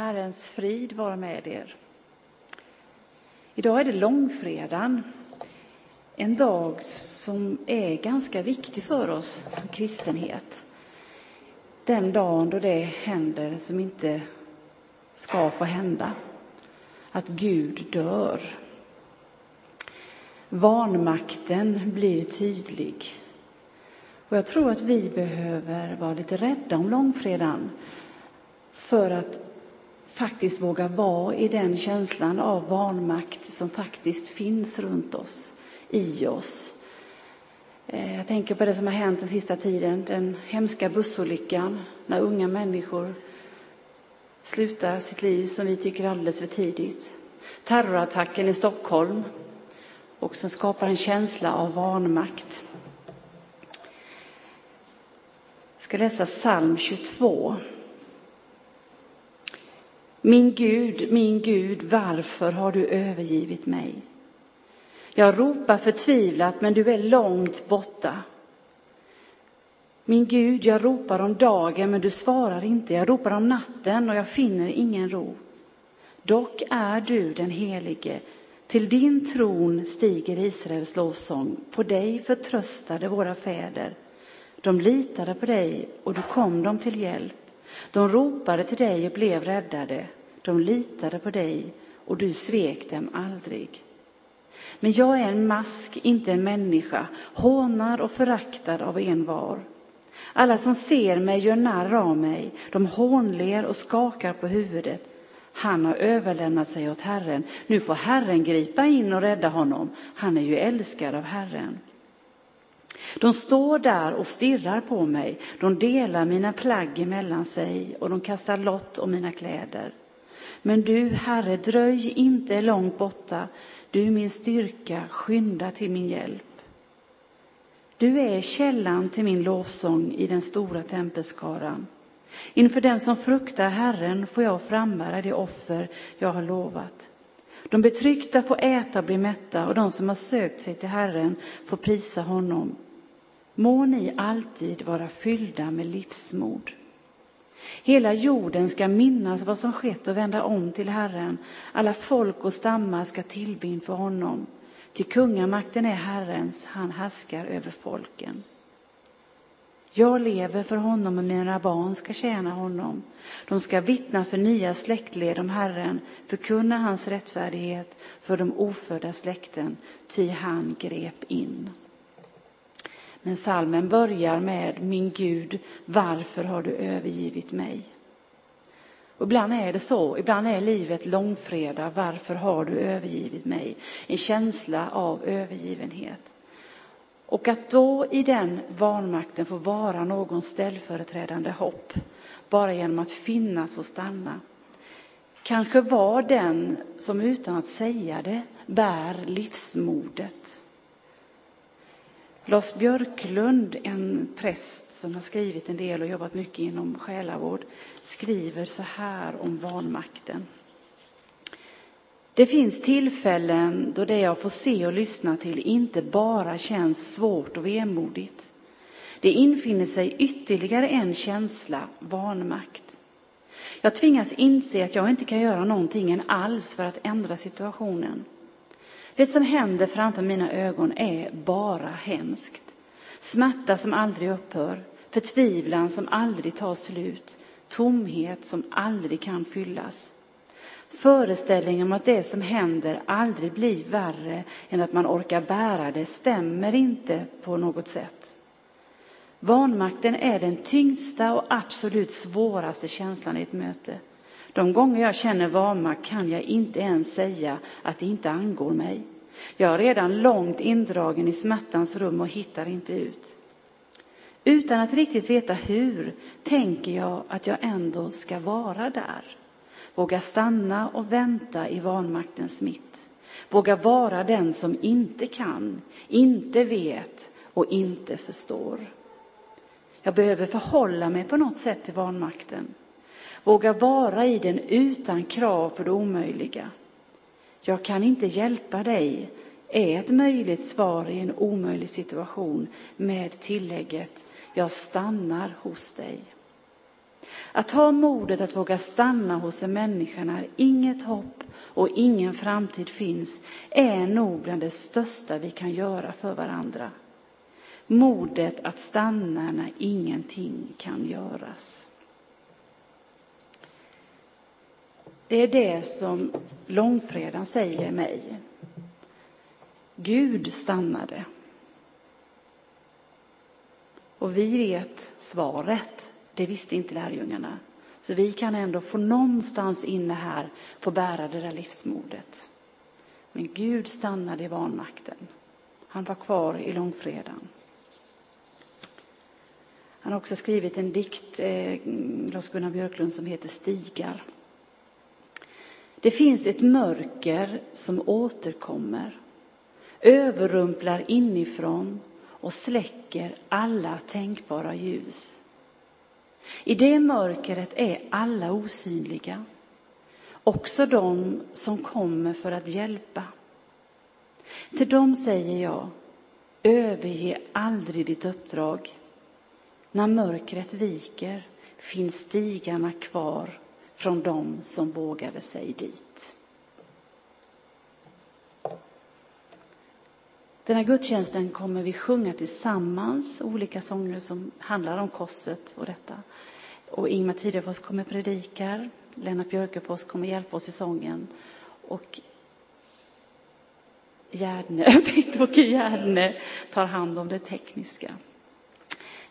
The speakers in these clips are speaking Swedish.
Herrens frid vara med er. Idag är det långfredagen, en dag som är ganska viktig för oss som kristenhet. Den dagen då det händer som inte ska få hända, att Gud dör. Vanmakten blir tydlig. Och jag tror att vi behöver vara lite rädda om långfredagen för att faktiskt våga vara i den känslan av vanmakt som faktiskt finns runt oss, i oss. Eh, jag tänker på det som har hänt den sista tiden, den hemska bussolyckan när unga människor slutar sitt liv som vi tycker alldeles för tidigt. Terrorattacken i Stockholm och som skapar en känsla av vanmakt. Jag ska läsa psalm 22. Min Gud, min Gud, varför har du övergivit mig? Jag ropar förtvivlat, men du är långt borta. Min Gud, jag ropar om dagen, men du svarar inte. Jag ropar om natten och jag finner ingen ro. Dock är du den helige. Till din tron stiger Israels lovsång. På dig förtröstade våra fäder. De litade på dig och du kom dem till hjälp. De ropade till dig och blev räddade. De litade på dig och du svek dem aldrig. Men jag är en mask, inte en människa, hånad och föraktad av en var. Alla som ser mig gör narr av mig, de hånler och skakar på huvudet. Han har överlämnat sig åt Herren. Nu får Herren gripa in och rädda honom. Han är ju älskad av Herren. De står där och stirrar på mig. De delar mina plagg emellan sig och de kastar lott om mina kläder. Men du, Herre, dröj inte långt borta. Du min styrka, skynda till min hjälp. Du är källan till min lovsång i den stora tempelskaran. Inför dem som fruktar Herren får jag frambära det offer jag har lovat. De betryckta får äta och bli mätta och de som har sökt sig till Herren får prisa honom. Må ni alltid vara fyllda med livsmod. Hela jorden ska minnas vad som skett och vända om till Herren. Alla folk och stammar ska tillbe inför honom. Till kungamakten är Herrens, han härskar över folken. Jag lever för honom och mina barn ska tjäna honom. De ska vittna för nya släktled om Herren, förkunna hans rättfärdighet för de ofödda släkten, ty han grep in. Men salmen börjar med Min Gud, varför har du övergivit mig? Och ibland är det så, ibland är livet långfredag, varför har du övergivit mig? En känsla av övergivenhet. Och att då i den vanmakten få vara någon ställföreträdande hopp, bara genom att finnas och stanna. Kanske var den som utan att säga det bär livsmodet. Lars Björklund, en präst som har skrivit en del och jobbat mycket inom själavård, skriver så här om vanmakten. Det finns tillfällen då det jag får se och lyssna till inte bara känns svårt och vemodigt. Det infinner sig ytterligare en känsla, vanmakt. Jag tvingas inse att jag inte kan göra någonting alls för att ändra situationen. Det som händer framför mina ögon är bara hemskt. Smärta som aldrig upphör, förtvivlan som aldrig tar slut, tomhet som aldrig kan fyllas. Föreställningen om att det som händer aldrig blir värre än att man orkar bära det stämmer inte på något sätt. Vanmakten är den tyngsta och absolut svåraste känslan i ett möte. De gånger jag känner vanmakt kan jag inte ens säga att det inte angår mig. Jag är redan långt indragen i smärtans rum och hittar inte ut. Utan att riktigt veta hur tänker jag att jag ändå ska vara där. Våga stanna och vänta i vanmaktens mitt. Våga vara den som inte kan, inte vet och inte förstår. Jag behöver förhålla mig på något sätt till vanmakten. Våga vara i den utan krav på det omöjliga. Jag kan inte hjälpa dig är ett möjligt svar i en omöjlig situation med tillägget jag stannar hos dig. Att ha modet att våga stanna hos en människa när inget hopp och ingen framtid finns är nog bland det största vi kan göra för varandra. Modet att stanna när ingenting kan göras. Det är det som långfredagen säger mig. Gud stannade. Och vi vet svaret. Det visste inte lärjungarna. Så vi kan ändå få någonstans inne här få bära det där livsmodet. Men Gud stannade i vanmakten. Han var kvar i långfredagen. Han har också skrivit en dikt, eh, Lars-Gunnar Björklund, som heter Stigar. Det finns ett mörker som återkommer, överrumplar inifrån och släcker alla tänkbara ljus. I det mörkret är alla osynliga, också de som kommer för att hjälpa. Till dem säger jag, överge aldrig ditt uppdrag. När mörkret viker finns stigarna kvar från dem som vågade sig dit. Den här gudstjänsten kommer vi sjunga tillsammans, olika sånger som handlar om korset och detta. Och Ingmar Tidefors kommer predikar, Lennart Björkefors kommer hjälpa oss i sången och Gärdne, Bengt-Åke Gärdne tar hand om det tekniska.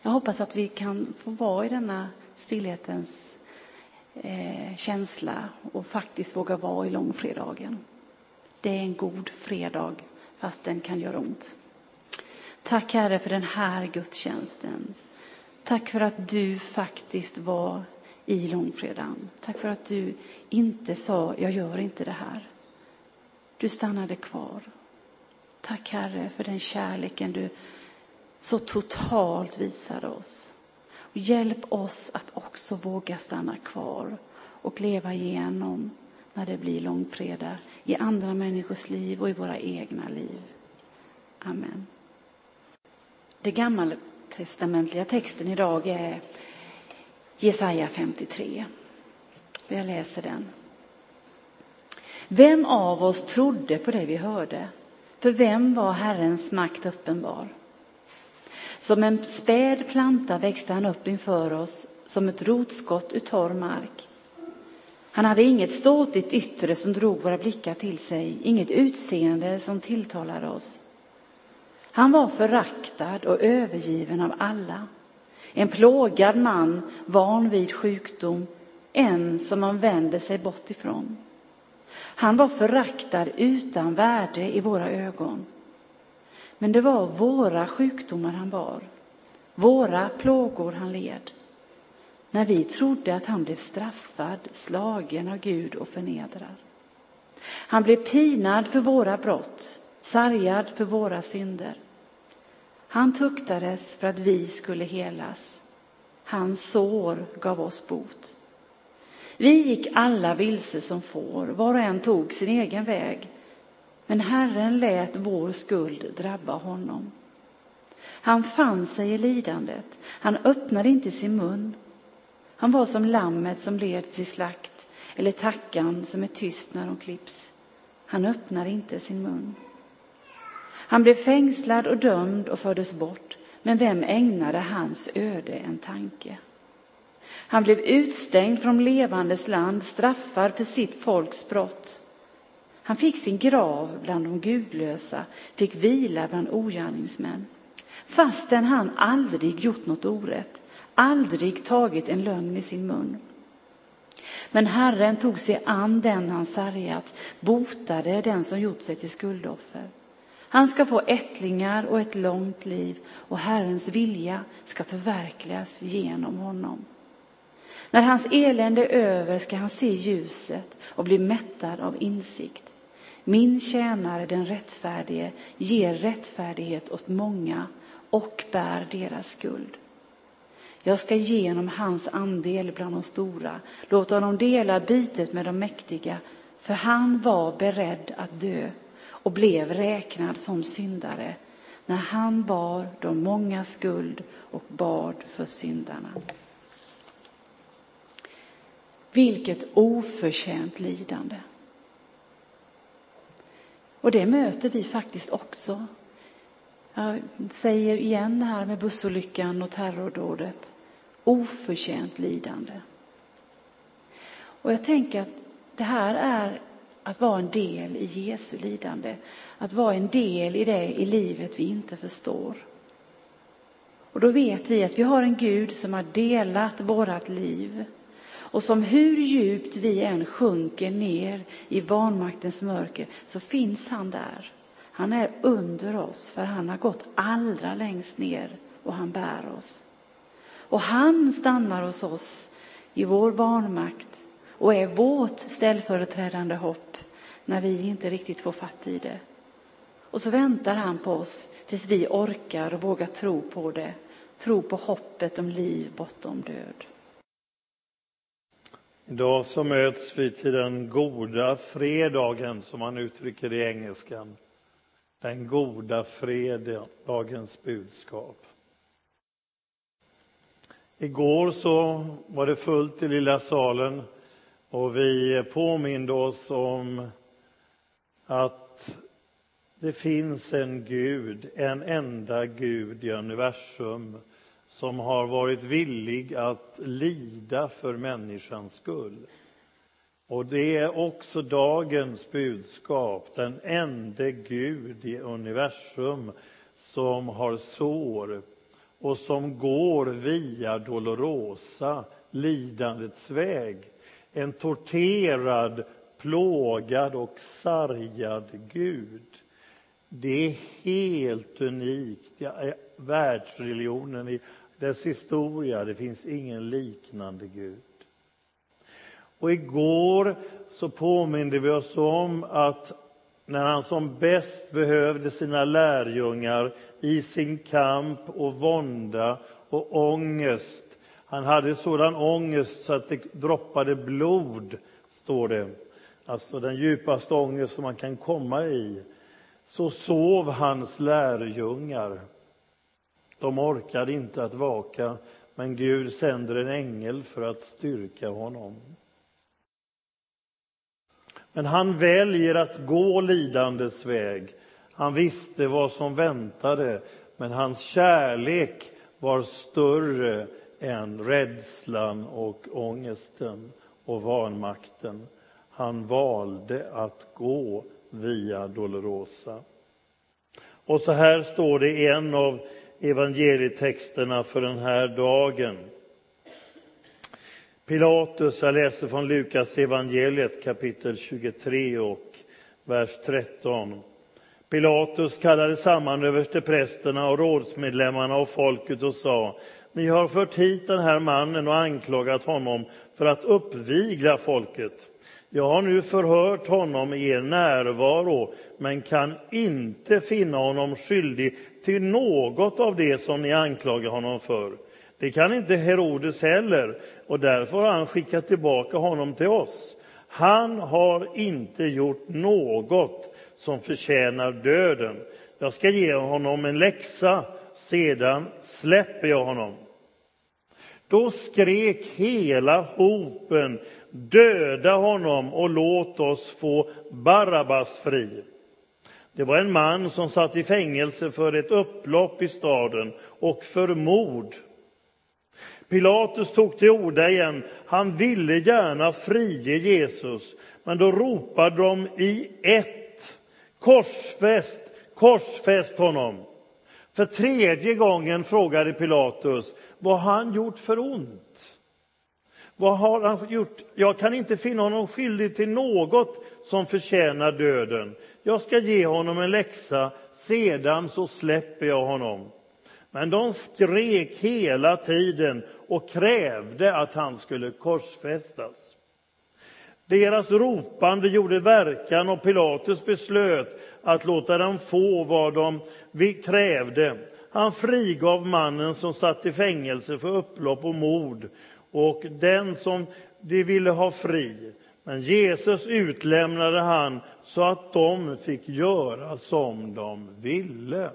Jag hoppas att vi kan få vara i denna stillhetens eh, känsla och faktiskt våga vara i långfredagen. Det är en god fredag, fast den kan göra ont. Tack Herre för den här gudstjänsten. Tack för att du faktiskt var i långfredagen. Tack för att du inte sa, jag gör inte det här. Du stannade kvar. Tack Herre för den kärleken du så totalt visade oss. Hjälp oss att också våga stanna kvar och leva igenom när det blir långfredag i andra människors liv och i våra egna liv. Amen. Den gammaltestamentliga texten idag är Jesaja 53. Jag läser den. Vem av oss trodde på det vi hörde? För vem var Herrens makt uppenbar? Som en späd planta växte han upp inför oss, som ett rotskott ur torr mark. Han hade inget ståtligt yttre som drog våra blickar till sig, inget utseende som tilltalade oss. Han var föraktad och övergiven av alla. En plågad man, van vid sjukdom, en som man vänder sig bort ifrån. Han var föraktad utan värde i våra ögon. Men det var våra sjukdomar han bar, våra plågor han led. När vi trodde att han blev straffad, slagen av Gud och förnedrad. Han blev pinad för våra brott, sargad för våra synder. Han tuktades för att vi skulle helas. Hans sår gav oss bot. Vi gick alla vilse som får, var och en tog sin egen väg. Men Herren lät vår skuld drabba honom. Han fann sig i lidandet, han öppnade inte sin mun. Han var som lammet som led till slakt eller tackan som är tyst när de klipps. Han öppnade inte sin mun. Han blev fängslad och dömd och fördes bort, men vem ägnade hans öde en tanke? Han blev utstängd från levandes land, straffad för sitt folks brott. Han fick sin grav bland de gudlösa, fick vila bland ogärningsmän. Fastän han aldrig gjort något orätt, aldrig tagit en lögn i sin mun. Men Herren tog sig an den han sargat, botade den som gjort sig till skuldoffer. Han ska få ättlingar och ett långt liv och Herrens vilja ska förverkligas genom honom. När hans elände är över ska han se ljuset och bli mättad av insikt. Min tjänare, den rättfärdige, ger rättfärdighet åt många och bär deras skuld. Jag ska ge honom hans andel bland de stora, låta honom dela bytet med de mäktiga, för han var beredd att dö och blev räknad som syndare när han bar de många skuld och bad för syndarna. Vilket oförtjänt lidande. Och det möter vi faktiskt också. Jag säger igen här med bussolyckan och terrordådet. Oförtjänt lidande. Och jag tänker att det här är att vara en del i Jesu lidande. Att vara en del i det i livet vi inte förstår. Och då vet vi att vi har en Gud som har delat vårat liv och som hur djupt vi än sjunker ner i vanmaktens mörker så finns han där. Han är under oss för han har gått allra längst ner och han bär oss. Och han stannar hos oss i vår vanmakt och är vårt ställföreträdande hopp när vi inte riktigt får fatt i det. Och så väntar han på oss tills vi orkar och vågar tro på det. Tro på hoppet om liv bortom död. Idag så möts vi till den goda fredagen, som man uttrycker det i engelskan. Den goda fredagens budskap. Igår så var det fullt i lilla salen och vi påminde oss om att det finns en Gud, en enda Gud i universum som har varit villig att lida för människans skull. Och det är också dagens budskap, den enda Gud i universum som har sår och som går via Dolorosa, lidandets väg. En torterad, plågad och sargad Gud. Det är helt unikt. Det är världsreligionen i dess historia. Det finns ingen liknande Gud. Och igår så påminde vi oss om att när han som bäst behövde sina lärjungar i sin kamp och vånda och ångest. Han hade sådan ångest så att det droppade blod, står det. Alltså den djupaste ångest som man kan komma i. Så sov hans lärjungar. De orkade inte att vaka, men Gud sänder en ängel för att styrka honom. Men han väljer att gå lidandets väg. Han visste vad som väntade, men hans kärlek var större än rädslan och ångesten och vanmakten. Han valde att gå via Dolorosa. Och så här står det i en av evangelietexterna för den här dagen. Pilatus, jag läser från Lukas evangeliet kapitel 23 och vers 13. Pilatus kallade samman översteprästerna och rådsmedlemmarna och folket och sa Ni har fört hit den här mannen och anklagat honom för att uppvigla folket. Jag har nu förhört honom i er närvaro men kan inte finna honom skyldig till något av det som ni anklagar honom för. Det kan inte Herodes heller, och därför har han skickat tillbaka honom till oss. Han har inte gjort något som förtjänar döden. Jag ska ge honom en läxa, sedan släpper jag honom. Då skrek hela hopen döda honom och låt oss få Barabbas fri. Det var en man som satt i fängelse för ett upplopp i staden och för mord. Pilatus tog till orda igen. Han ville gärna frige Jesus, men då ropade de i ett korsfäst, korsfäst honom. För tredje gången frågade Pilatus vad han gjort för ont. Vad har han gjort? Jag kan inte finna honom skyldig till något som förtjänar döden. Jag ska ge honom en läxa, sedan så släpper jag honom. Men de skrek hela tiden och krävde att han skulle korsfästas. Deras ropande gjorde verkan och Pilatus beslöt att låta dem få vad de krävde. Han frigav mannen som satt i fängelse för upplopp och mord och den som de ville ha fri. Men Jesus utlämnade han så att de fick göra som de ville.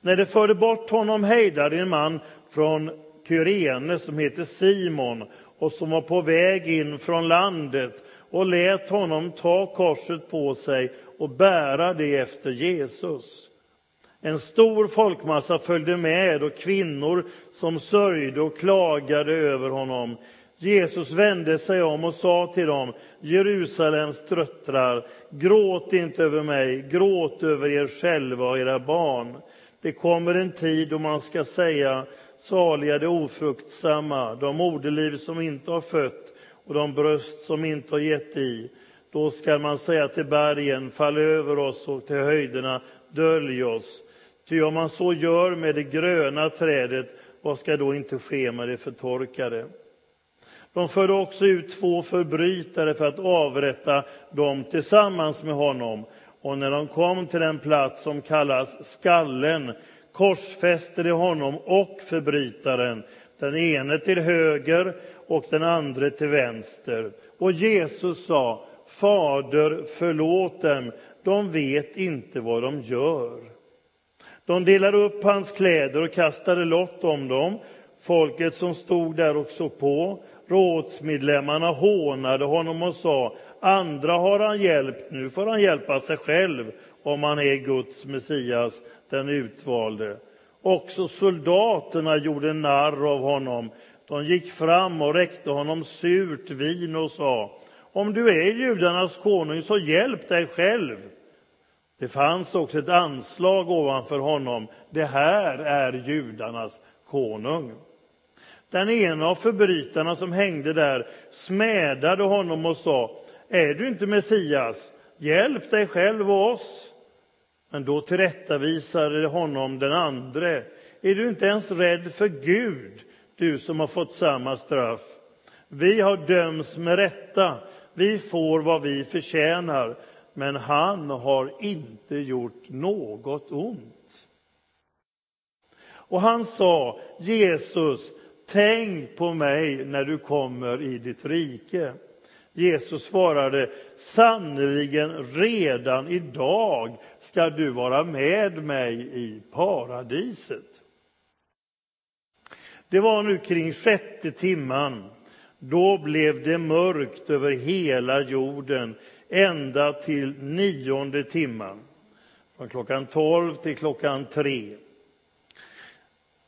När de förde bort honom hejdade en man från Kyrene som heter Simon och som var på väg in från landet och lät honom ta korset på sig och bära det efter Jesus. En stor folkmassa följde med och kvinnor som sörjde och klagade över honom. Jesus vände sig om och sa till dem, Jerusalems tröttrar, gråt inte över mig, gråt över er själva och era barn. Det kommer en tid då man ska säga, saliga de ofruktsamma, de moderliv som inte har fött och de bröst som inte har gett i. Då ska man säga till bergen, fall över oss och till höjderna, dölj oss. Ty om man så gör med det gröna trädet, vad ska då inte ske med det förtorkade? De förde också ut två förbrytare för att avrätta dem tillsammans med honom. Och när de kom till den plats som kallas Skallen korsfäste de honom och förbrytaren, den ene till höger och den andra till vänster. Och Jesus sa, Fader, förlåt dem, de vet inte vad de gör. De delade upp hans kläder och kastade lott om dem. Folket som stod där och såg på, rådsmedlemmarna hånade honom och sa, andra har han hjälpt, nu får han hjälpa sig själv om han är Guds Messias, den utvalde. Också soldaterna gjorde narr av honom. De gick fram och räckte honom surt vin och sa, om du är judarnas konung, så hjälp dig själv. Det fanns också ett anslag ovanför honom. Det här är judarnas konung. Den ena av förbrytarna som hängde där smädade honom och sa, är du inte Messias? Hjälp dig själv och oss. Men då tillrättavisade honom den andre. Är du inte ens rädd för Gud, du som har fått samma straff? Vi har dömts med rätta, vi får vad vi förtjänar, men han har inte gjort något ont. Och han sa, Jesus, tänk på mig när du kommer i ditt rike. Jesus svarade, sannerligen redan idag ska du vara med mig i paradiset. Det var nu kring sjätte timman. Då blev det mörkt över hela jorden ända till nionde timman. Från klockan tolv till klockan 3.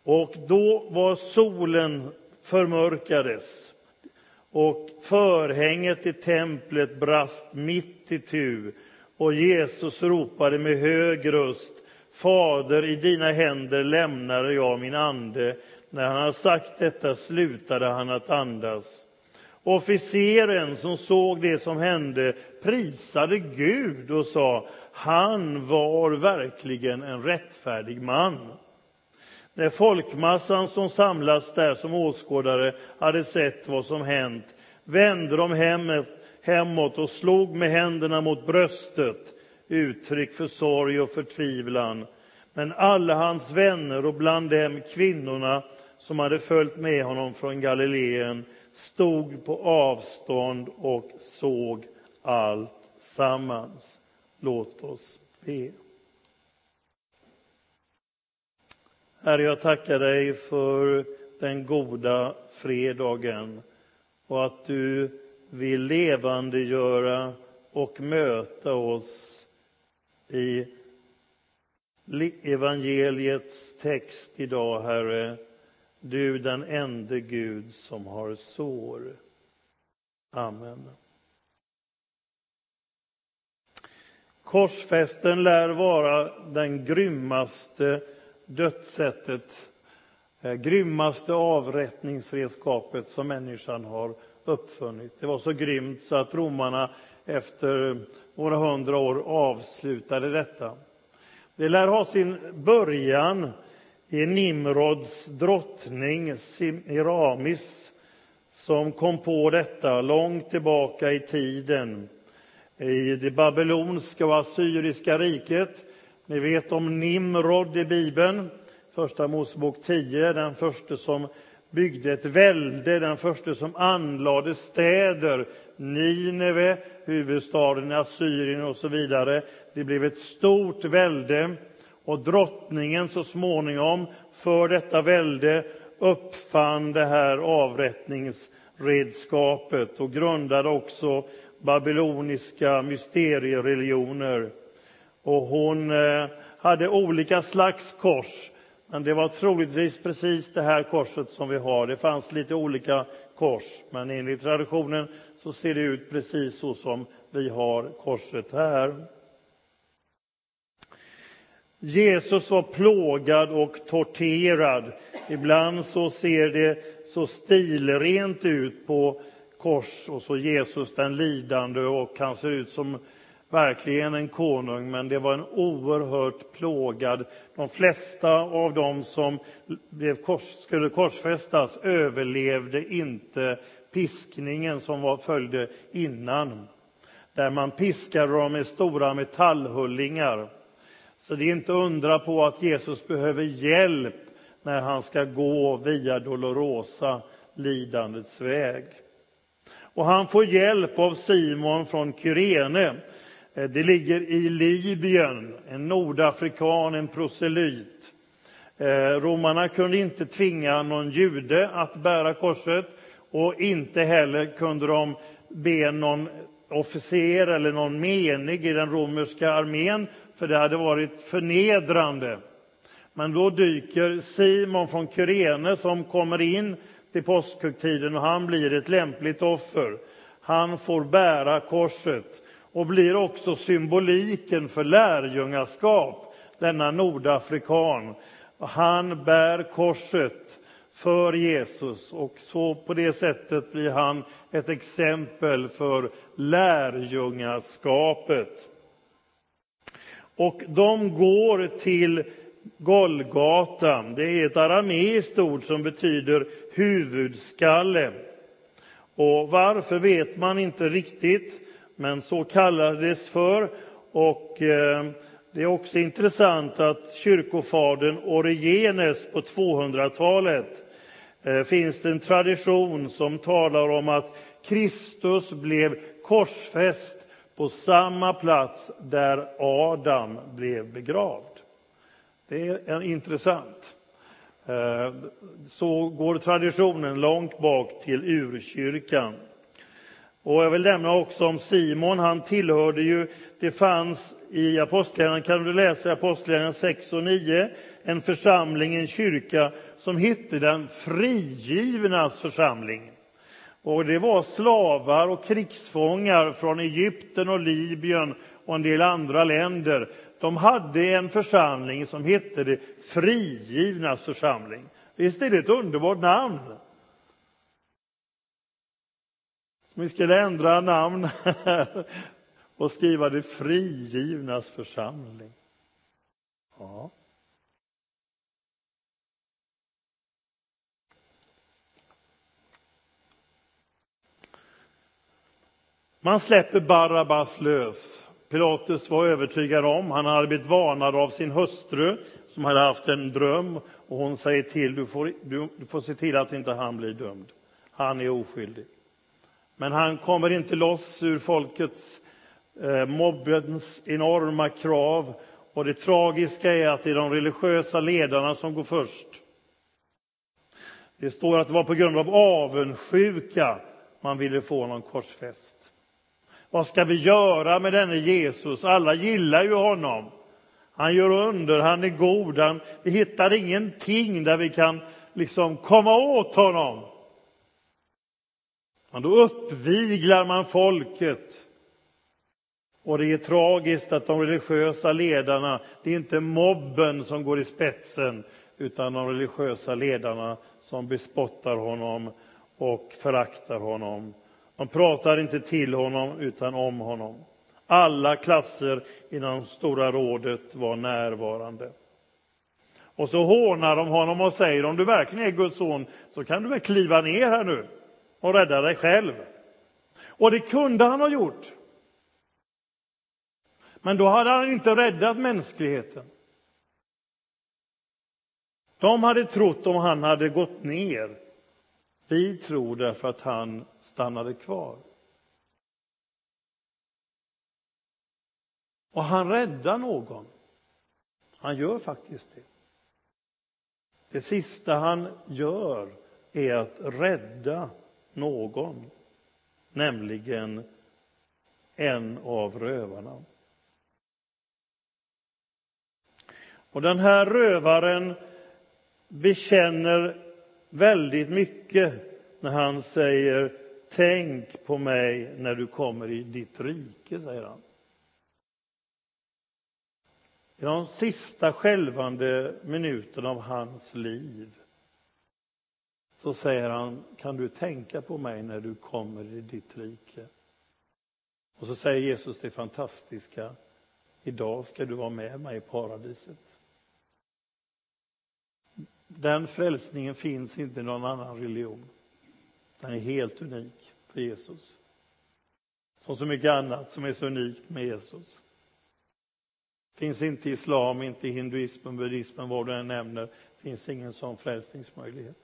Och då var solen förmörkades och förhänget i templet brast mitt i tu och Jesus ropade med hög röst Fader, i dina händer lämnade jag min ande. När han hade sagt detta slutade han att andas. Officeren som såg det som hände prisade Gud och sa han var verkligen en rättfärdig man. När folkmassan som samlats där som åskådare hade sett vad som hänt vände de hemåt, hemåt och slog med händerna mot bröstet, uttryck för sorg och förtvivlan. Men alla hans vänner och bland dem kvinnorna som hade följt med honom från Galileen stod på avstånd och såg allt sammans. Låt oss be. Herre, jag tackar dig för den goda fredagen och att du vill levandegöra och möta oss i evangeliets text idag, Herre. Du den ende Gud som har sår. Amen. Korsfästen lär vara den grymmaste dödssättet, eh, grymmaste avrättningsredskapet som människan har uppfunnit. Det var så grymt så att romarna efter några hundra år avslutade detta. Det lär ha sin början är Nimrods drottning Semiramis som kom på detta långt tillbaka i tiden i det babylonska och assyriska riket. Ni vet om Nimrod i Bibeln, Första Mosebok 10, den första som byggde ett välde, den första som anlade städer. Nineve, huvudstaden i Assyrien och så vidare. Det blev ett stort välde och drottningen så småningom för detta välde uppfann det här avrättningsredskapet och grundade också babyloniska mysteriereligioner. Och hon eh, hade olika slags kors, men det var troligtvis precis det här korset som vi har. Det fanns lite olika kors, men enligt traditionen så ser det ut precis så som vi har korset här. Jesus var plågad och torterad. Ibland så ser det så stilrent ut på kors och så Jesus den lidande och han ser ut som verkligen en konung, men det var en oerhört plågad. De flesta av dem som blev kors, skulle korsfästas överlevde inte piskningen som var, följde innan. Där man piskade dem med stora metallhullingar. Så det är inte undra på att Jesus behöver hjälp när han ska gå via Dolorosa, lidandets väg. Och han får hjälp av Simon från Kyrene. Eh, det ligger i Libyen, en nordafrikan, en proselyt. Eh, romarna kunde inte tvinga någon jude att bära korset och inte heller kunde de be någon officer eller någon menig i den romerska armén, för det hade varit förnedrande. Men då dyker Simon från Kyrene som kommer in till påskhögtiden och han blir ett lämpligt offer. Han får bära korset och blir också symboliken för lärjungaskap, denna nordafrikan. Han bär korset för Jesus och så på det sättet blir han ett exempel för lärjungaskapet. Och de går till Golgata. Det är ett arameiskt ord som betyder huvudskalle. Och varför vet man inte riktigt, men så kallades för. Och eh, det är också intressant att kyrkofadern Origenes på 200-talet eh, finns det en tradition som talar om att Kristus blev korsfäst på samma plats där Adam blev begravd. Det är intressant. Eh, så går traditionen långt bak till urkyrkan. Och jag vill nämna också om Simon, han tillhörde ju, det fanns i Apostlagärningarna, kan du läsa i Apostlagärningarna 6 och 9, en församling, en kyrka som hette den frigivnas församling. Och det var slavar och krigsfångar från Egypten och Libyen och en del andra länder de hade en församling som hette det Frigivnas församling. Visst är det ett underbart namn? Så vi skulle ändra namn här och skriva det Frigivnas församling. Ja. Man släpper Barabbas lös. Pilatus var övertygad om, han hade blivit varnad av sin hustru som hade haft en dröm och hon säger till, du får, du, du får se till att inte han blir dömd. Han är oskyldig. Men han kommer inte loss ur folkets, eh, mobbens enorma krav. Och det tragiska är att det är de religiösa ledarna som går först. Det står att det var på grund av avundsjuka man ville få honom korsfäst. Vad ska vi göra med denne Jesus? Alla gillar ju honom. Han gör under, han är god. Han, vi hittar ingenting där vi kan liksom komma åt honom. Men då uppviglar man folket. Och det är tragiskt att de religiösa ledarna, det är inte mobben som går i spetsen, utan de religiösa ledarna som bespottar honom och föraktar honom. De pratar inte till honom, utan om honom. Alla klasser inom Stora rådet var närvarande. Och så hånar de honom och säger om du verkligen är Guds son så kan du väl kliva ner här nu och rädda dig själv. Och det kunde han ha gjort. Men då hade han inte räddat mänskligheten. De hade trott om han hade gått ner vi tror därför att han stannade kvar. Och han räddar någon. Han gör faktiskt det. Det sista han gör är att rädda någon, nämligen en av rövarna. Och den här rövaren bekänner väldigt mycket när han säger Tänk på mig när du kommer i ditt rike, säger han. I de sista skälvande minuterna av hans liv så säger han, kan du tänka på mig när du kommer i ditt rike? Och så säger Jesus det fantastiska, idag ska du vara med mig i paradiset. Den frälsningen finns inte i någon annan religion. Den är helt unik för Jesus. Som så mycket annat som är så unikt med Jesus. Finns inte islam, inte hinduismen, buddhismen, vad du än nämner, finns ingen sån frälsningsmöjlighet.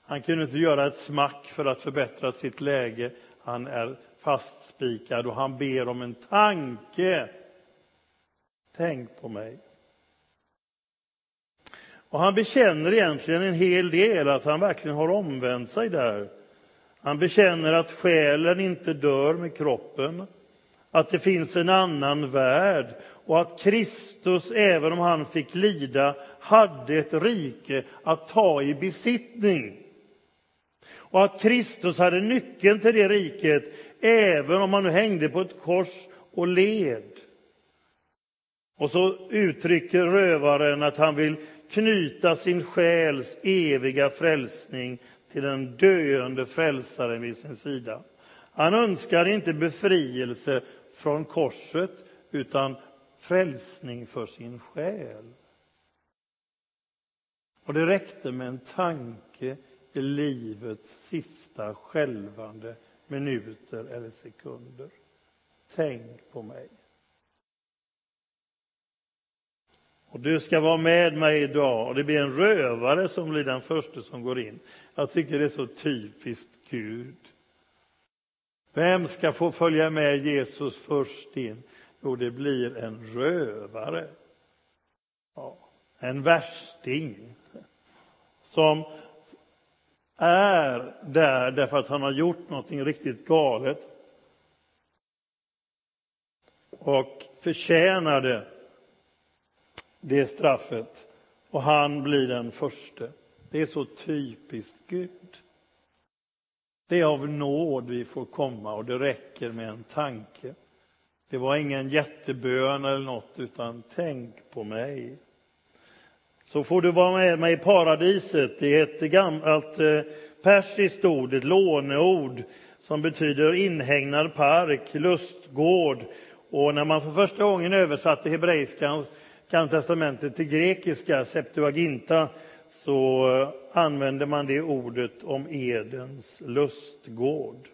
Han kunde inte göra ett smack för att förbättra sitt läge. Han är fastspikad och han ber om en tanke. Tänk på mig. Och han bekänner egentligen en hel del, att han verkligen har omvänt sig där. Han bekänner att själen inte dör med kroppen, att det finns en annan värld och att Kristus, även om han fick lida, hade ett rike att ta i besittning. Och att Kristus hade nyckeln till det riket, även om han nu hängde på ett kors och led. Och så uttrycker rövaren att han vill knyta sin själs eviga frälsning till den döende frälsaren vid sin sida. Han önskar inte befrielse från korset, utan frälsning för sin själ. Och det räckte med en tanke i livets sista skälvande minuter eller sekunder. Tänk på mig. Och du ska vara med mig idag. Och det blir en rövare som blir den första som går in. Jag tycker det är så typiskt Gud. Vem ska få följa med Jesus först in? Jo, det blir en rövare. Ja, en värsting. Som är där därför att han har gjort någonting riktigt galet. Och förtjänade det det straffet. Och han blir den förste. Det är så typiskt Gud. Det är av nåd vi får komma och det räcker med en tanke. Det var ingen jättebön eller något, utan tänk på mig. Så får du vara med mig i paradiset. Det är ett gammalt eh, persiskt ord, ett låneord som betyder inhägnad park, lustgård. Och när man för första gången översatte hebreiskan Gamla testamentet till grekiska, Septuaginta, så använder man det ordet om Edens lustgård.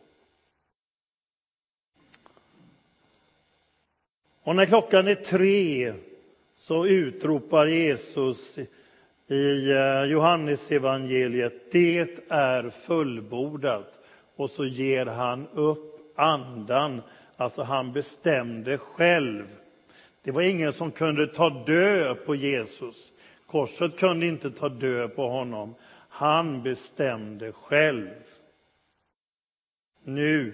Och när klockan är tre så utropar Jesus i eh, Johannesevangeliet, det är fullbordat. Och så ger han upp andan, alltså han bestämde själv det var ingen som kunde ta död på Jesus. Korset kunde inte ta död på honom. Han bestämde själv. Nu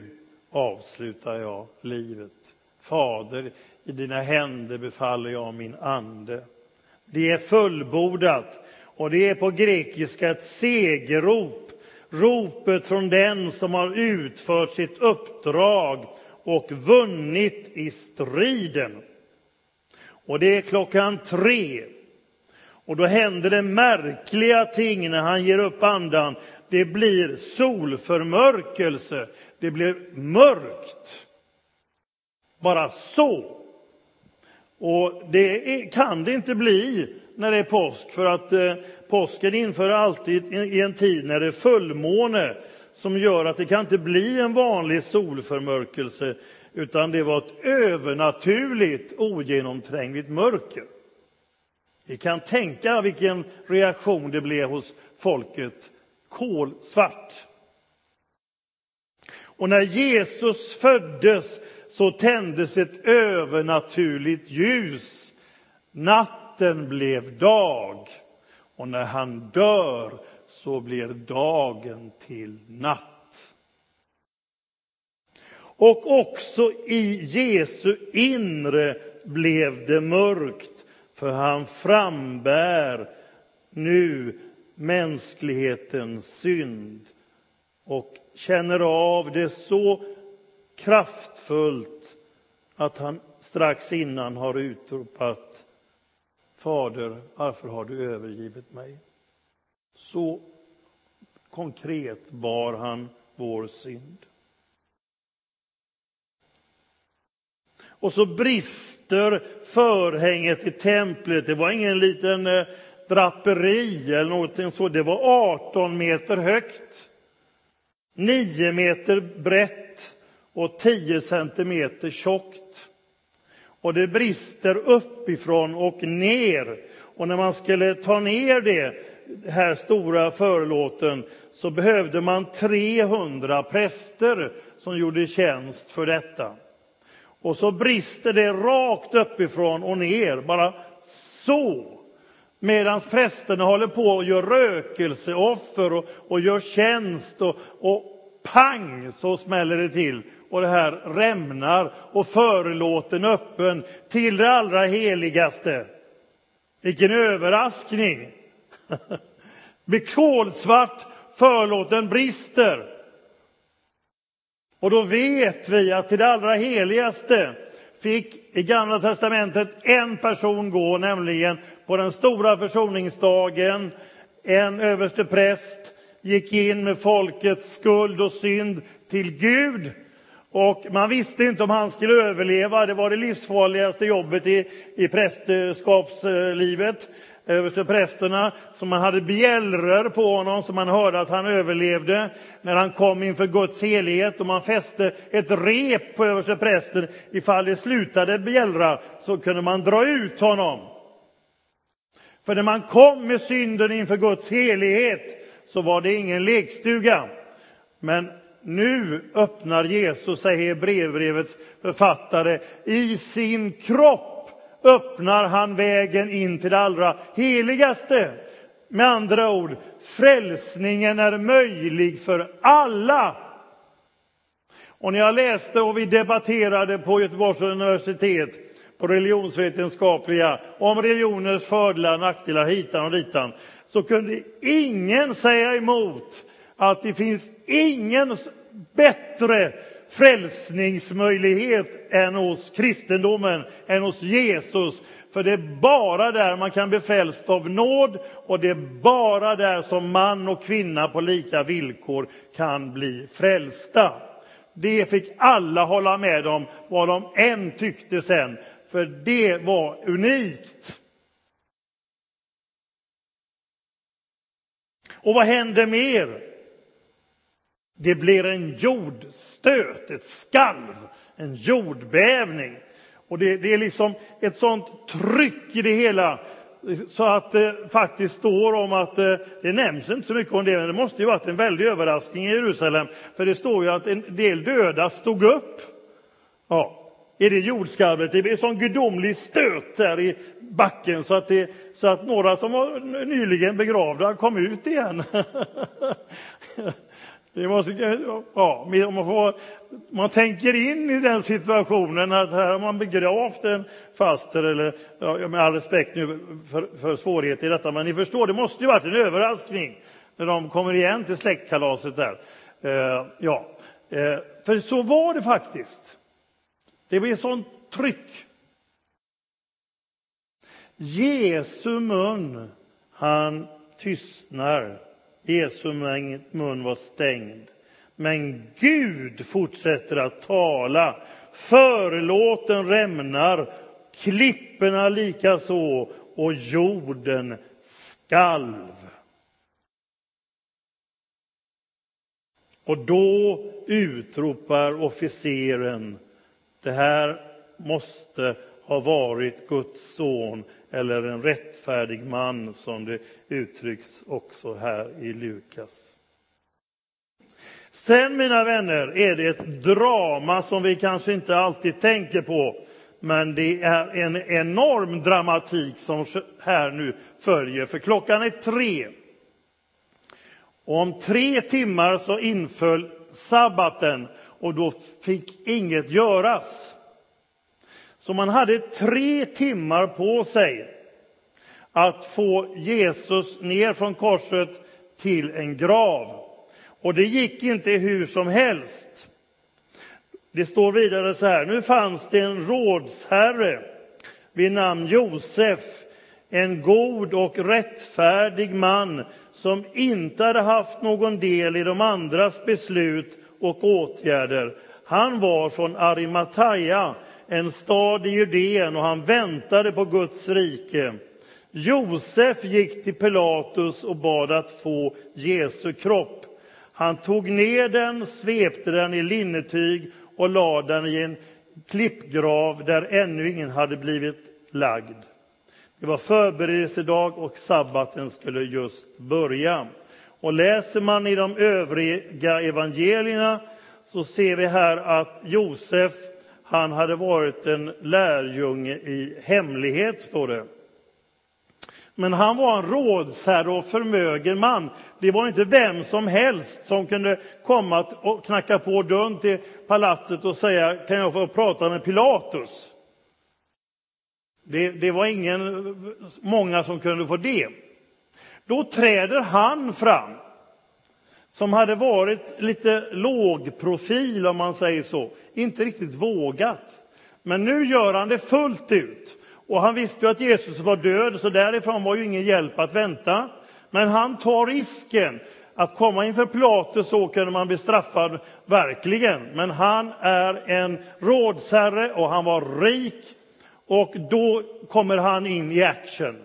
avslutar jag livet. Fader, i dina händer befaller jag min ande. Det är fullbordat och det är på grekiska ett segerrop. Ropet från den som har utfört sitt uppdrag och vunnit i striden. Och det är klockan tre. Och då händer det märkliga ting när han ger upp andan. Det blir solförmörkelse. Det blir mörkt. Bara så. Och det kan det inte bli när det är påsk, för att eh, påsken inför alltid i en tid när det är fullmåne som gör att det kan inte bli en vanlig solförmörkelse, utan det var ett övernaturligt, ogenomträngligt mörker. Vi kan tänka vilken reaktion det blev hos folket. Kolsvart. Och när Jesus föddes så tändes ett övernaturligt ljus. Natten blev dag. Och när han dör så blir dagen till natt. Och också i Jesu inre blev det mörkt, för han frambär nu mänsklighetens synd och känner av det så kraftfullt att han strax innan har utropat Fader, varför har du övergivit mig? Så konkret bar han vår synd. Och så brister förhänget i templet. Det var ingen liten eh, draperi eller någonting så. Det var 18 meter högt, 9 meter brett och 10 centimeter tjockt. Och det brister uppifrån och ner. Och när man skulle ta ner det här stora förlåten så behövde man 300 präster som gjorde tjänst för detta. Och så brister det rakt uppifrån och ner, bara så. Medan prästerna håller på och gör rökelseoffer och, och gör tjänst och, och pang så smäller det till och det här rämnar och förlåten öppen till det allra heligaste. Vilken överraskning! blir kolsvart, förlåten brister. Och då vet vi att till det allra heligaste fick i Gamla testamentet en person gå, nämligen på den stora försoningsdagen. En överste präst gick in med folkets skuld och synd till Gud. Och man visste inte om han skulle överleva. Det var det livsfarligaste jobbet i, i prästerskapslivet översteprästerna, som man hade bjällror på honom så man hörde att han överlevde när han kom inför Guds helighet och man fäste ett rep på översteprästen. Ifall det slutade bjällra så kunde man dra ut honom. För när man kom med synden inför Guds helighet så var det ingen lekstuga. Men nu öppnar Jesus, säger brevbrevets författare, i sin kropp öppnar han vägen in till det allra heligaste. Med andra ord, frälsningen är möjlig för alla. Och när jag läste och vi debatterade på Göteborgs universitet på religionsvetenskapliga om religioners fördelar och nackdelar hitan och ditan så kunde ingen säga emot att det finns ingen bättre frälsningsmöjlighet än hos kristendomen, än hos Jesus. För det är bara där man kan bli frälst av nåd och det är bara där som man och kvinna på lika villkor kan bli frälsta. Det fick alla hålla med om, vad de än tyckte sen, för det var unikt. Och vad hände mer? Det blir en jordstöt, ett skalv, en jordbävning. Och det, det, är liksom ett sånt tryck i det hela så att det faktiskt står om att, eh, det nämns inte så mycket om det, men det måste ju varit en väldig överraskning i Jerusalem. För det står ju att en del döda stod upp. Ja, i det jordskalvet. Det blev en sån gudomlig stöt där i backen så att, det, så att några som var nyligen begravda kom ut igen. Det måste, ja, man, får, man tänker in i den situationen att här har man begravt en faster, eller, ja, med all respekt nu för, för svårigheter i detta, men ni förstår, det måste ju varit en överraskning när de kommer igen till släktkalaset där. Eh, ja, eh, för så var det faktiskt. Det blev sånt tryck. Jesu mun, han tystnar Jesu mun var stängd. Men Gud fortsätter att tala. Förlåten rämnar, klipporna likaså och jorden skalv. Och då utropar officeren, det här måste ha varit Guds son eller en rättfärdig man som det uttrycks också här i Lukas. Sen, mina vänner, är det ett drama som vi kanske inte alltid tänker på. Men det är en enorm dramatik som här nu följer, för klockan är tre. Och om tre timmar så inföll sabbaten och då fick inget göras. Så man hade tre timmar på sig att få Jesus ner från korset till en grav. Och det gick inte hur som helst. Det står vidare så här, nu fanns det en rådsherre vid namn Josef, en god och rättfärdig man som inte hade haft någon del i de andras beslut och åtgärder. Han var från Arimataya, en stad i Judeen, och han väntade på Guds rike. Josef gick till Pilatus och bad att få Jesu kropp. Han tog ner den, svepte den i linnetyg och lade den i en klippgrav där ännu ingen hade blivit lagd. Det var förberedelsedag och sabbaten skulle just börja. Och läser man i de övriga evangelierna så ser vi här att Josef, han hade varit en lärjunge i hemlighet, står det. Men han var en rådsherre och förmögen man. Det var inte vem som helst som kunde komma och knacka på dörren till palatset och säga kan jag få prata med Pilatus? Det, det var ingen, många som kunde få det. Då träder han fram, som hade varit lite lågprofil, om man säger så, inte riktigt vågat. Men nu gör han det fullt ut. Och han visste ju att Jesus var död, så därifrån var ju ingen hjälp att vänta. Men han tar risken att komma inför Pilatus, så kunde man bli straffad, verkligen. Men han är en rådsherre och han var rik. Och då kommer han in i action.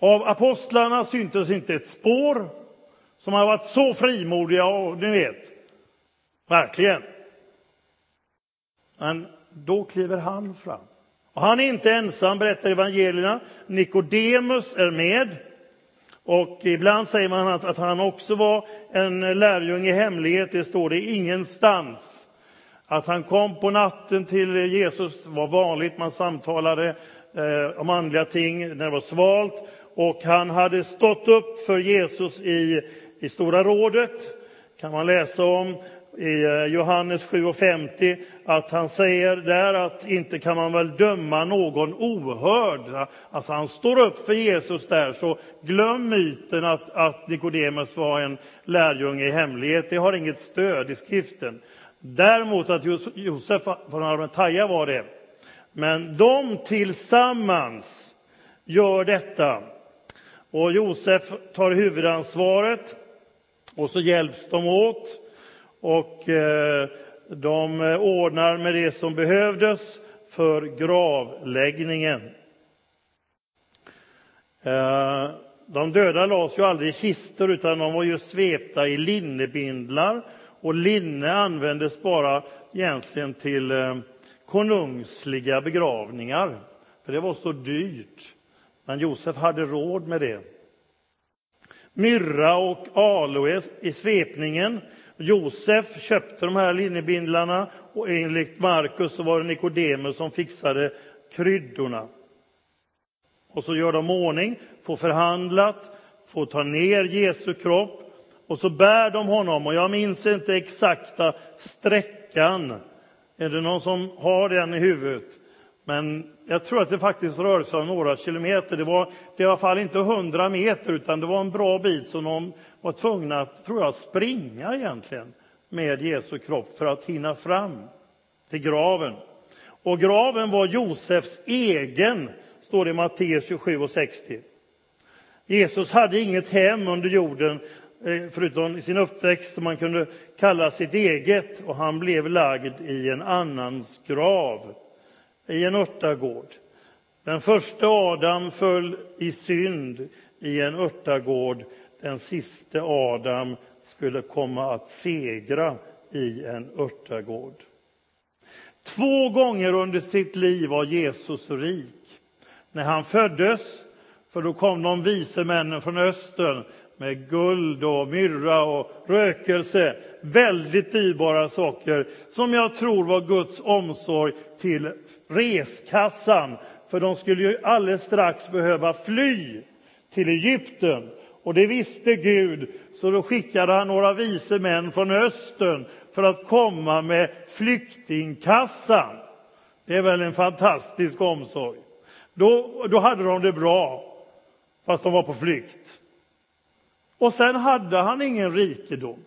Av apostlarna syntes inte ett spår, som har varit så frimodiga, och ni vet, verkligen. Men då kliver han fram. Och han är inte ensam, berättar evangelierna. Nikodemus är med. Och ibland säger man att, att han också var en lärjunge i hemlighet. Det står det ingenstans. Att han kom på natten till Jesus var vanligt. Man samtalade eh, om andliga ting när det var svalt. Och han hade stått upp för Jesus i, i Stora rådet, kan man läsa om i eh, Johannes 7.50 att han säger där att inte kan man väl döma någon ohörd. Alltså han står upp för Jesus där, så glöm myten att, att Nikodemus var en lärjunge i hemlighet. Det har inget stöd i skriften. Däremot att Josef från Arimathea var det. Men de tillsammans gör detta. Och Josef tar huvudansvaret och så hjälps de åt. Och eh, de eh, ordnar med det som behövdes för gravläggningen. Eh, de döda lades ju aldrig i kistor, utan de var ju svepta i linnebindlar. Och linne användes bara egentligen till konungsliga begravningar, för det var så dyrt. Men Josef hade råd med det. Myrra och aloe i svepningen Josef köpte de här linnebindlarna och enligt Markus så var det Nikodemus som fixade kryddorna. Och så gör de ordning, får förhandlat, får ta ner Jesu kropp och så bär de honom. Och jag minns inte exakta sträckan. Är det någon som har den i huvudet? Men jag tror att det faktiskt rörde sig om några kilometer. Det var, det var i alla fall inte hundra meter, utan det var en bra bit som de var tvungna att, tror jag, springa egentligen med Jesu kropp för att hinna fram till graven. Och graven var Josefs egen, står det i Matteus 27 och 60. Jesus hade inget hem under jorden eh, förutom sin uppväxt som man kunde kalla sitt eget och han blev lagd i en annans grav i en örtagård. Den första Adam föll i synd i en örtagård. Den siste Adam skulle komma att segra i en örtagård. Två gånger under sitt liv var Jesus rik. När han föddes, för då kom de vise männen från östern med guld och myrra och rökelse. Väldigt dyrbara saker som jag tror var Guds omsorg till reskassan. För de skulle ju alldeles strax behöva fly till Egypten. Och det visste Gud, så då skickade han några vise män från östern för att komma med flyktingkassan. Det är väl en fantastisk omsorg. Då, då hade de det bra, fast de var på flykt. Och sen hade han ingen rikedom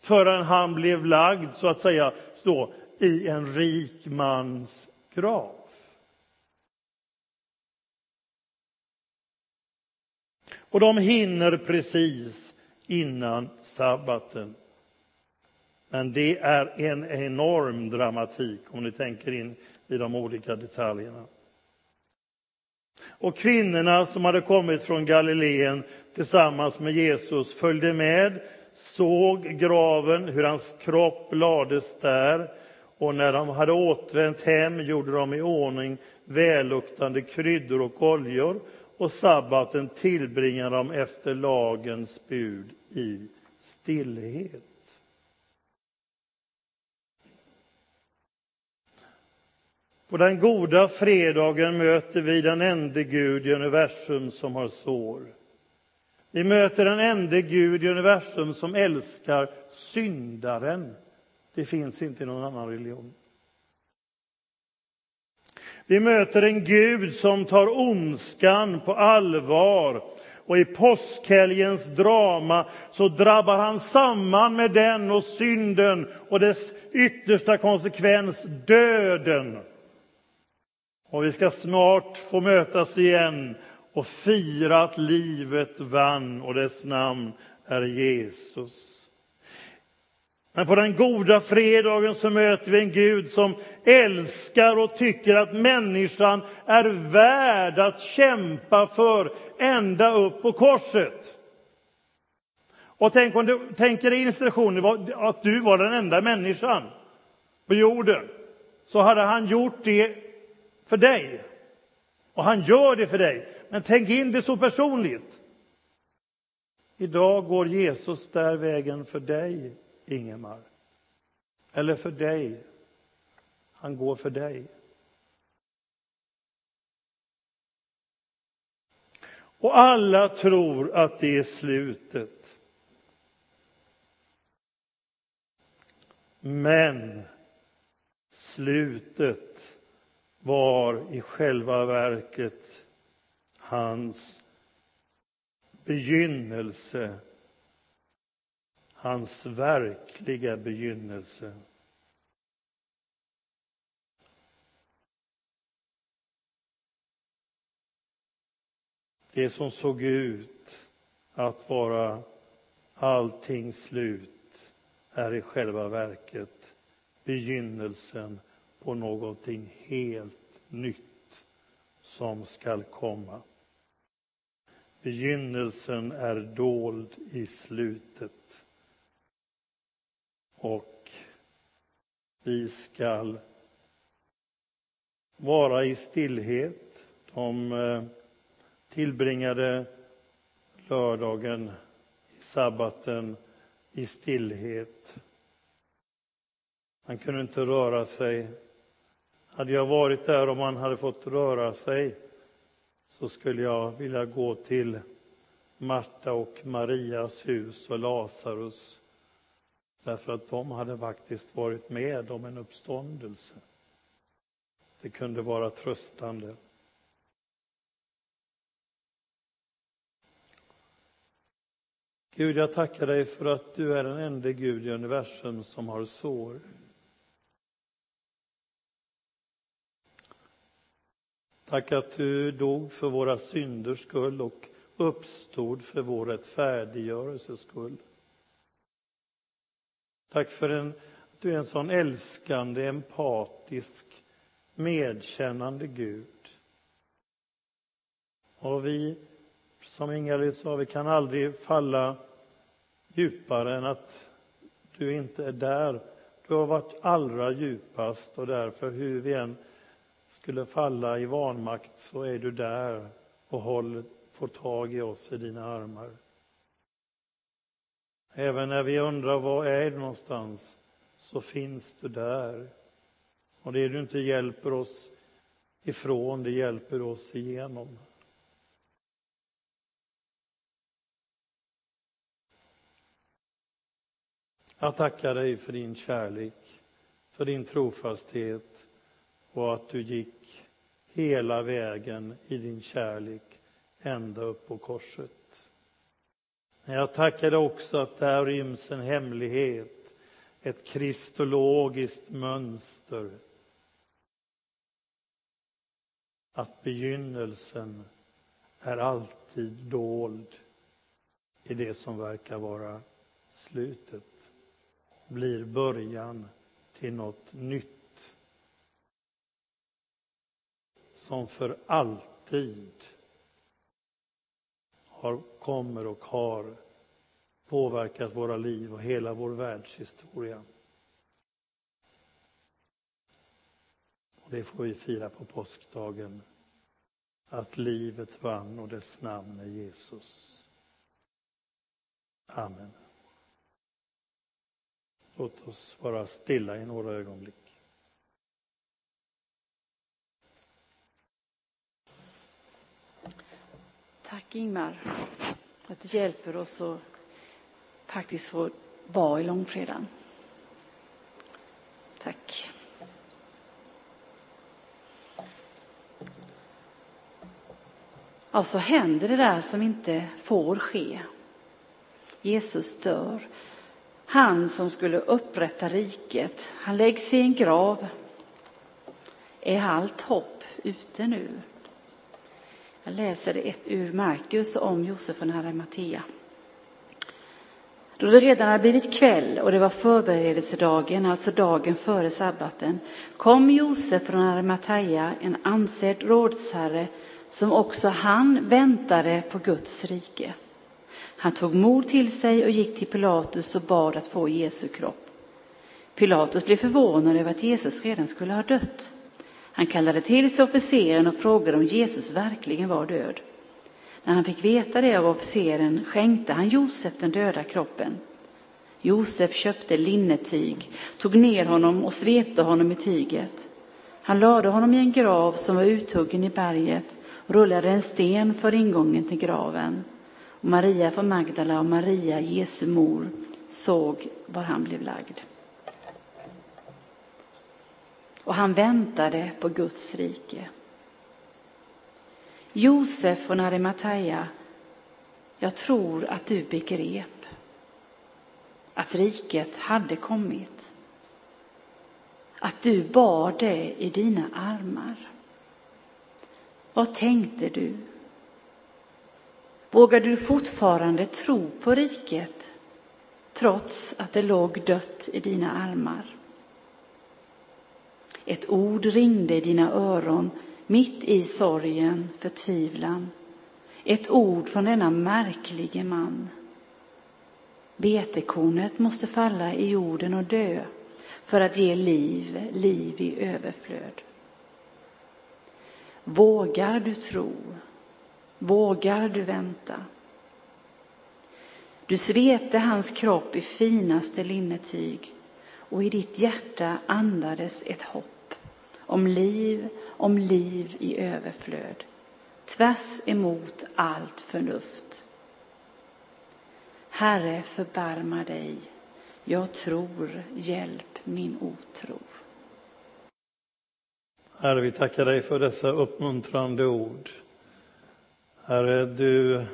förrän han blev lagd, så att säga, då, i en rik mans grav. Och de hinner precis innan sabbaten. Men det är en enorm dramatik om ni tänker in i de olika detaljerna. Och kvinnorna som hade kommit från Galileen tillsammans med Jesus följde med, såg graven, hur hans kropp lades där och när de hade återvänt hem gjorde de i ordning välluktande kryddor och oljor och sabbaten tillbringade de efter lagens bud i stillhet. På den goda fredagen möter vi den ende Gud i universum som har sår. Vi möter den enda Gud i universum som älskar syndaren. Det finns inte i någon annan religion. Vi möter en Gud som tar ondskan på allvar och i påskhelgens drama så drabbar han samman med den och synden och dess yttersta konsekvens, döden. Och vi ska snart få mötas igen och fira att livet vann och dess namn är Jesus. Men på den goda fredagen så möter vi en Gud som älskar och tycker att människan är värd att kämpa för ända upp på korset. Och tänk om du tänker in i situationen att du var den enda människan på jorden. Så hade han gjort det för dig. Och han gör det för dig. Men tänk in det så personligt. Idag går Jesus där vägen för dig Ingemar. Eller för dig. Han går för dig. Och alla tror att det är slutet. Men slutet var i själva verket hans begynnelse hans verkliga begynnelse. Det som såg ut att vara allting slut är i själva verket begynnelsen på någonting helt nytt som skall komma. Begynnelsen är dold i slutet och vi skall vara i stillhet. De eh, tillbringade lördagen i sabbaten i stillhet. Han kunde inte röra sig. Hade jag varit där om han hade fått röra sig så skulle jag vilja gå till Marta och Marias hus och Lazarus Därför att de hade faktiskt varit med om en uppståndelse. Det kunde vara tröstande. Gud, jag tackar dig för att du är den enda Gud i universum som har sår. Tack att du dog för våra synders skull och uppstod för vår rättfärdiggörelses skull. Tack för en, att du är en sån älskande, empatisk, medkännande Gud. Och vi, som Ingalill sa, vi kan aldrig falla djupare än att du inte är där. Du har varit allra djupast och därför, hur vi än skulle falla i vanmakt så är du där och håll, får tag i oss i dina armar. Även när vi undrar var är du någonstans så finns du där. Och det du inte hjälper oss ifrån, det hjälper oss igenom. Jag tackar dig för din kärlek, för din trofasthet, och att du gick hela vägen i din kärlek ända upp på korset. Men jag tackar dig också att där ryms en hemlighet, ett kristologiskt mönster. Att begynnelsen är alltid dold i det som verkar vara slutet blir början till något nytt som för alltid har, kommer och har påverkat våra liv och hela vår världshistoria. Och det får vi fira på påskdagen, att livet vann och dess namn är Jesus. Amen. Låt oss vara stilla i några ögonblick. Tack Ingmar att du hjälper oss att faktiskt få vara i långfredagen. Tack. Ja, så händer det där som inte får ske. Jesus dör. Han som skulle upprätta riket, han läggs i en grav. Är allt hopp ute nu? Jag läser ett ur Markus om Josef från Arimatea. Då det redan hade blivit kväll och det var förberedelsedagen, alltså dagen före sabbaten, kom Josef från Arimathea, en ansedd rådsherre, som också han väntade på Guds rike. Han tog mod till sig och gick till Pilatus och bad att få Jesu kropp. Pilatus blev förvånad över att Jesus redan skulle ha dött. Han kallade till sig officeren och frågade om Jesus verkligen var död. När han fick veta det av officeren skänkte han Josef den döda kroppen. Josef köpte linnetyg, tog ner honom och svepte honom i tyget. Han lade honom i en grav som var uthuggen i berget och rullade en sten för ingången till graven. Och Maria från Magdala och Maria, Jesu mor, såg var han blev lagd. Och han väntade på Guds rike. Josef från Arimathea, jag tror att du begrep att riket hade kommit. Att du bar det i dina armar. Vad tänkte du? Vågar du fortfarande tro på riket trots att det låg dött i dina armar? Ett ord ringde i dina öron mitt i sorgen, förtvivlan. Ett ord från denna märklige man. Vetekornet måste falla i jorden och dö för att ge liv, liv i överflöd. Vågar du tro? Vågar du vänta? Du svepte hans kropp i finaste linnetyg och i ditt hjärta andades ett hopp om liv, om liv i överflöd, tvärs emot allt förnuft. Herre, förbarma dig. Jag tror, hjälp min otro. Herre, vi tackar dig för dessa uppmuntrande ord. Herre, du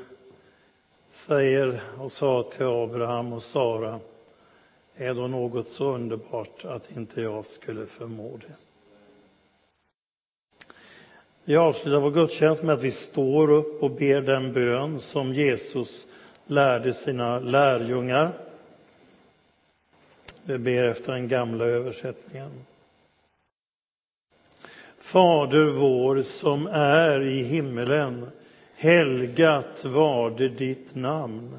säger och sa till Abraham och Sara, är då något så underbart att inte jag skulle förmå det. Vi avslutar vår gudstjänst med att vi står upp och ber den bön som Jesus lärde sina lärjungar. Vi ber efter den gamla översättningen. Fader vår som är i himmelen Helgat varde ditt namn.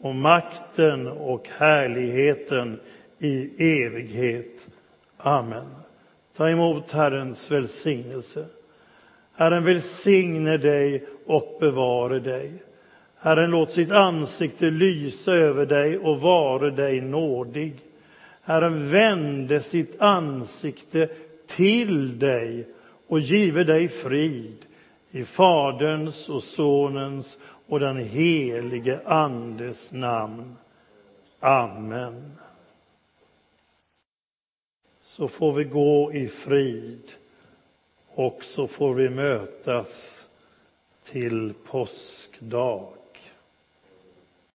och makten och härligheten i evighet. Amen. Ta emot Herrens välsignelse. Herren välsigne dig och bevare dig. Herren låt sitt ansikte lysa över dig och vare dig nådig. Herren vände sitt ansikte till dig och give dig frid i Faderns och Sonens och den helige Andes namn. Amen. Så får vi gå i frid och så får vi mötas till påskdag.